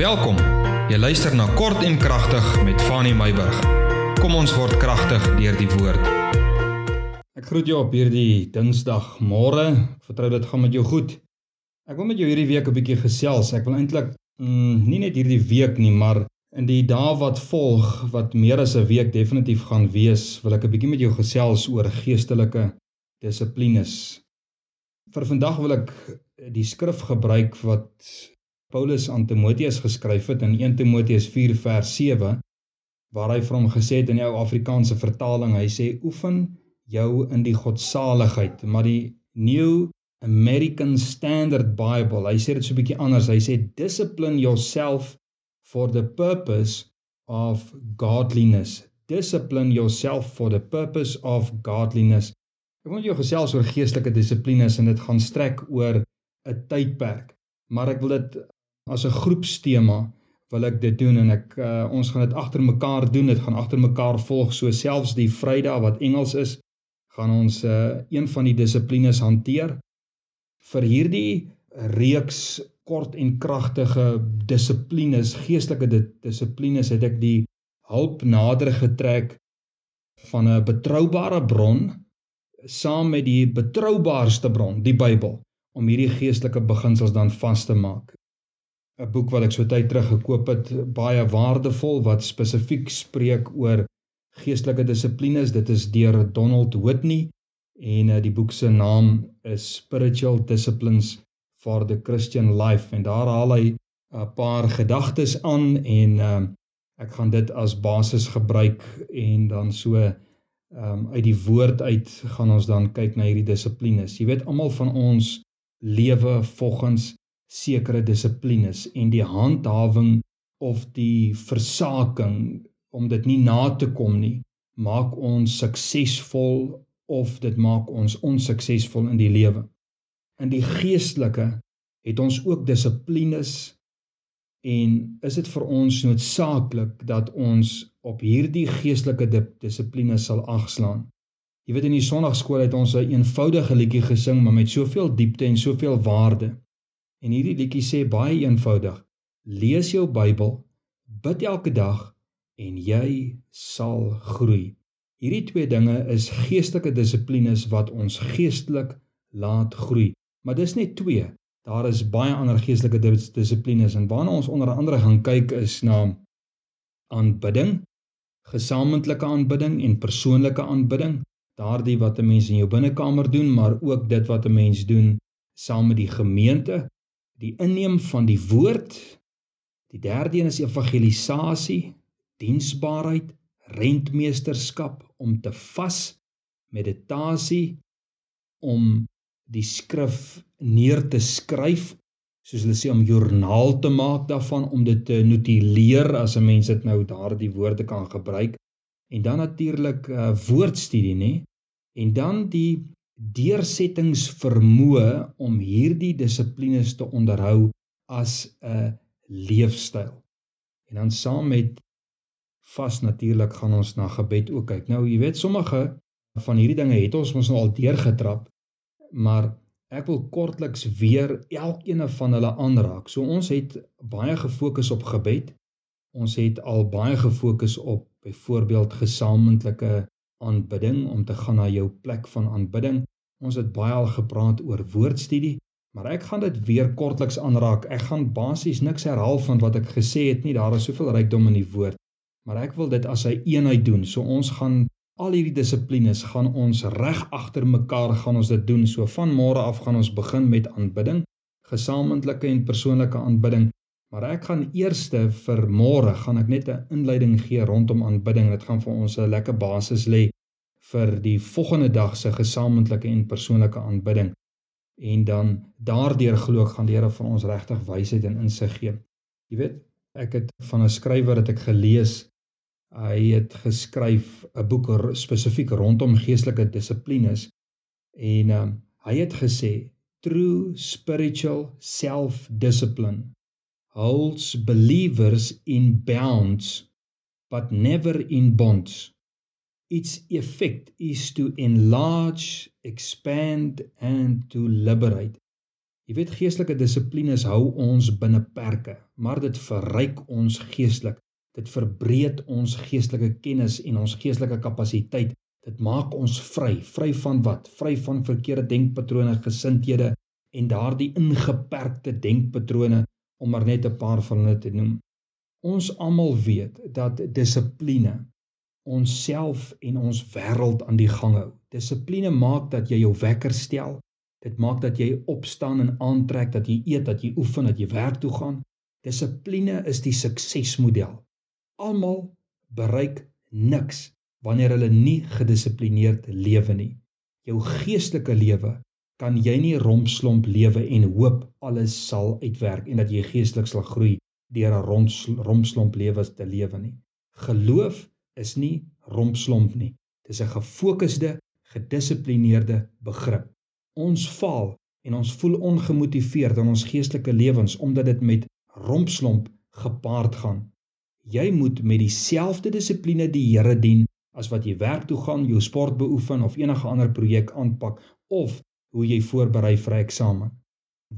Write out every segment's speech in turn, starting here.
Welkom. Jy luister na Kort en Kragtig met Fanny Meyburg. Kom ons word kragtig deur die woord. Ek groet jou op hierdie Dinsdag môre. Ek vertrou dit gaan met jou goed. Ek wil met jou hierdie week 'n bietjie gesels. Ek wil eintlik mm, nie net hierdie week nie, maar in die dae wat volg, wat meer as 'n week definitief gaan wees, wil ek 'n bietjie met jou gesels oor geestelike dissiplines. Vir vandag wil ek die skrif gebruik wat Paulus aan Timoteus geskryf het in 1 Timoteus 4 vers 7 waar hy vir hom gesê het in die ou Afrikaanse vertaling hy sê oefen jou in die godsaligheid maar die New American Standard Bible hy sê dit so 'n bietjie anders hy sê discipline yourself for the purpose of godliness. Discipline yourself for the purpose of godliness. Ek wil jou gesels oor geestelike dissiplines en dit gaan strek oor 'n tydperk maar ek wil dit as 'n groepstema wil ek dit doen en ek uh, ons gaan dit agter mekaar doen. Dit gaan agter mekaar volg. So selfs die Vrydag wat Engels is, gaan ons uh, een van die dissiplines hanteer. Vir hierdie reeks kort en kragtige dissiplines, geestelike dissiplines het ek die hulp nader getrek van 'n betroubare bron saam met die betroubaarste bron, die Bybel, om hierdie geestelike beginsels dan vas te maak. 'n boek wat ek so tyd terug gekoop het, baie waardevol wat spesifiek spreek oor geestelike dissiplines. Dit is deur Donald Whitney en uh, die boek se naam is Spiritual Disciplines for the Christian Life en daar haal hy 'n paar gedagtes aan en uh, ek gaan dit as basis gebruik en dan so um, uit die woord uit gaan ons dan kyk na hierdie dissiplines. Jy weet almal van ons lewe volgens sekere dissiplines en die handhawing of die versaking om dit nie na te kom nie maak ons suksesvol of dit maak ons onsuksesvol in die lewe. In die geestelike het ons ook dissiplines en is dit vir ons noodsaaklik dat ons op hierdie geestelike dissiplines sal agslaan. Jy weet in die sonnaarskool het ons 'n een eenvoudige liedjie gesing maar met soveel diepte en soveel waarde. En hierdie liedjie sê baie eenvoudig: Lees jou Bybel, bid elke dag en jy sal groei. Hierdie twee dinge is geestelike dissiplines wat ons geestelik laat groei. Maar dis net twee. Daar is baie ander geestelike dissiplines en waarna ons onder andere gaan kyk is na aanbidding, gesamentlike aanbidding en persoonlike aanbidding. Daardie wat 'n mens in jou binnekamer doen, maar ook dit wat 'n mens doen saam met die gemeente die inneem van die woord. Die derde een is evangelisasie, diensbaarheid, rentmeesterskap om te vas, meditasie om die skrif neer te skryf, soos hulle sê om joernaal te maak daarvan om dit te notuleer as 'n mens dit nou daardie woorde kan gebruik en dan natuurlik uh, woordstudie nê en dan die deursettingsvermoë om hierdie dissiplines te onderhou as 'n leefstyl. En dan saam met vas natuurlik gaan ons na gebed ook kyk. Nou jy weet sommige van hierdie dinge het ons mos nou al deurgetrap, maar ek wil kortliks weer elkeen van hulle aanraak. So ons het baie gefokus op gebed. Ons het al baie gefokus op byvoorbeeld gesamentlike aanbidding om te gaan na jou plek van aanbidding. Ons het baie al gepraat oor woordstudie, maar ek gaan dit weer kortliks aanraak. Ek gaan basies niks herhaal van wat ek gesê het nie. Daar is soveel rykdom in die woord, maar ek wil dit as 'n eenheid doen. So ons gaan al hierdie dissiplines gaan ons reg agter mekaar gaan ons dit doen. So van môre af gaan ons begin met aanbidding, gesamentlike en persoonlike aanbidding. Maar ek gaan eerste vir môre gaan ek net 'n inleiding gee rondom aanbidding. Dit gaan vir ons 'n lekker basis lê vir die volgende dag se gesamentlike en persoonlike aanbidding. En dan daardeur glo ek gaan die Here vir ons regtig wysheid en insig gee. Jy weet, ek het van 'n skrywer het ek gelees hy het geskryf 'n boek spesifiek rondom geestelike dissiplines en um, hy het gesê true spiritual self-discipline holds believers in bounds but never in bonds. Its effect is to enlarge, expand and to liberate. Jy weet geestelike dissiplines hou ons binne perke, maar dit verryk ons geestelik. Dit verbreed ons geestelike kennis en ons geestelike kapasiteit. Dit maak ons vry, vry van wat? Vry van verkeerde denkpatrone, gesindhede en daardie ingeperkte denkpatrone om maar net 'n paar van hulle te noem. Ons almal weet dat dissipline onsself en ons wêreld aan die gang hou. Dissipline maak dat jy jou wekker stel. Dit maak dat jy opstaan en aantrek, dat jy eet, dat jy oefen, dat jy werk toe gaan. Dissipline is die suksesmodel. Almal bereik niks wanneer hulle nie gedissiplineerd lewe nie. Jou geestelike lewe kan jy nie rompslomp lewe en hoop alles sal uitwerk en dat jy geestelik sal groei deur 'n rompslomp lewe te lewe nie. Geloof is nie rompslomp nie. Dis 'n gefokusde, gedissiplineerde begrip. Ons faal en ons voel ongemotiveerd in ons geestelike lewens omdat dit met rompslomp gepaard gaan. Jy moet met dieselfde dissipline die Here dien as wat jy werk toe gaan, jou sport beoefen of enige ander projek aanpak of hoe jy voorberei vir 'n eksamen.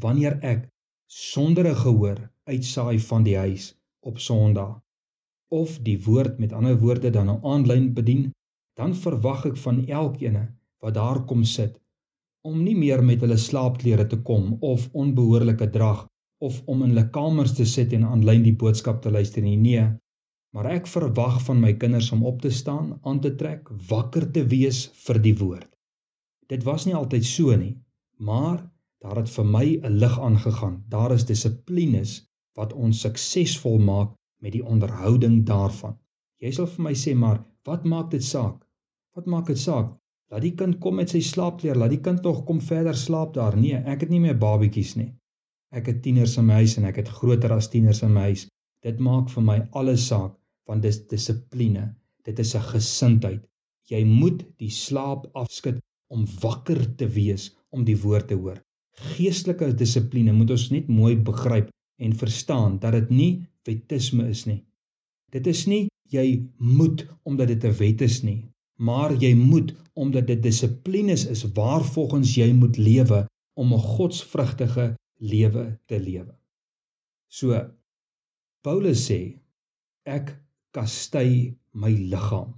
Wanneer ek sonder 'n gehoor uitsaai van die huis op Sondag of die woord met ander woorde dan nou aanlyn bedien, dan verwag ek van elkeen wat daar kom sit om nie meer met hulle slaapklere te kom of onbehoorlike drag of om in hulle kamers te sit en aanlyn die boodskap te luister nie. Nee, maar ek verwag van my kinders om op te staan, aan te trek, wakker te wees vir die woord. Dit was nie altyd so nie, maar daar het vir my 'n lig aangegaan. Daar is dissiplines wat ons suksesvol maak met die onderhouding daarvan. Jy sal vir my sê, maar wat maak dit saak? Wat maak dit saak? Laat die kind kom met sy slaapklere, laat die kind tog kom verder slaap daar. Nee, ek het nie meer babetjies nie. Ek het tieners in my huis en ek het groter as tieners in my huis. Dit maak vir my alles saak want dis dissipline. Dit is 'n gesindheid. Jy moet die slaap afskud om wakker te wees om die woord te hoor. Geestelike dissipline moet ons net mooi begryp en verstaan dat dit nie wetisme is nie. Dit is nie jy moet omdat dit 'n wet is nie, maar jy moet omdat dit dissiplines is waarvolgens jy moet lewe om 'n godsvrugtige lewe te lewe. So Paulus sê ek kastei my liggaam.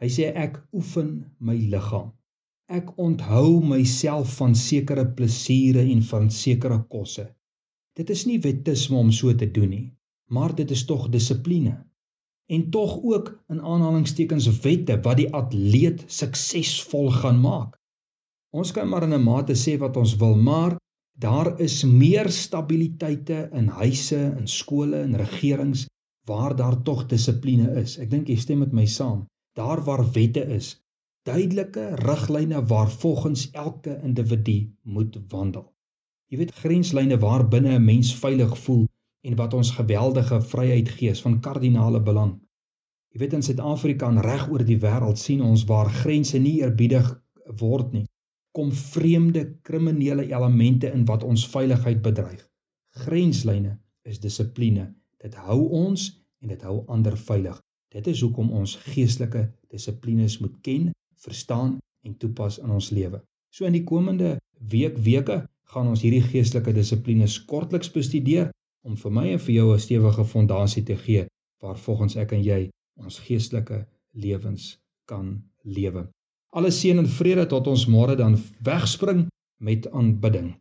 Hy sê ek oefen my liggaam. Ek onthou myself van sekere plesiere en van sekere kosse. Dit is nie wetisme om so te doen nie maar dit is tog dissipline en tog ook in aanhalingstekens wette wat die atleet suksesvol gaan maak. Ons kan maar in 'n mate sê wat ons wil, maar daar is meer stabiliteite in huise, in skole, in regerings waar daar tog dissipline is. Ek dink jy stem met my saam. Daar waar wette is, duidelike riglyne waar volgens elke individu moet wandel. Jy weet grenslyne waar binne 'n mens veilig voel en wat ons geweldige vryheid gee van kardinale belang. Jy weet in Suid-Afrika en reg oor die wêreld sien ons waar grense nie eerbiedig word nie, kom vreemde kriminele elemente in wat ons veiligheid bedreig. Grenslyne is dissipline. Dit hou ons en dit hou ander veilig. Dit is hoekom ons geestelike dissiplines moet ken, verstaan en toepas in ons lewe. So in die komende week weke gaan ons hierdie geestelike dissiplines kortliks bestudeer om vir my en vir jou 'n stewige fondasie te gee waar volgens ek en jy ons geestelike lewens kan lewe. Alle seën en vrede tot ons môre dan wegspring met aanbidding.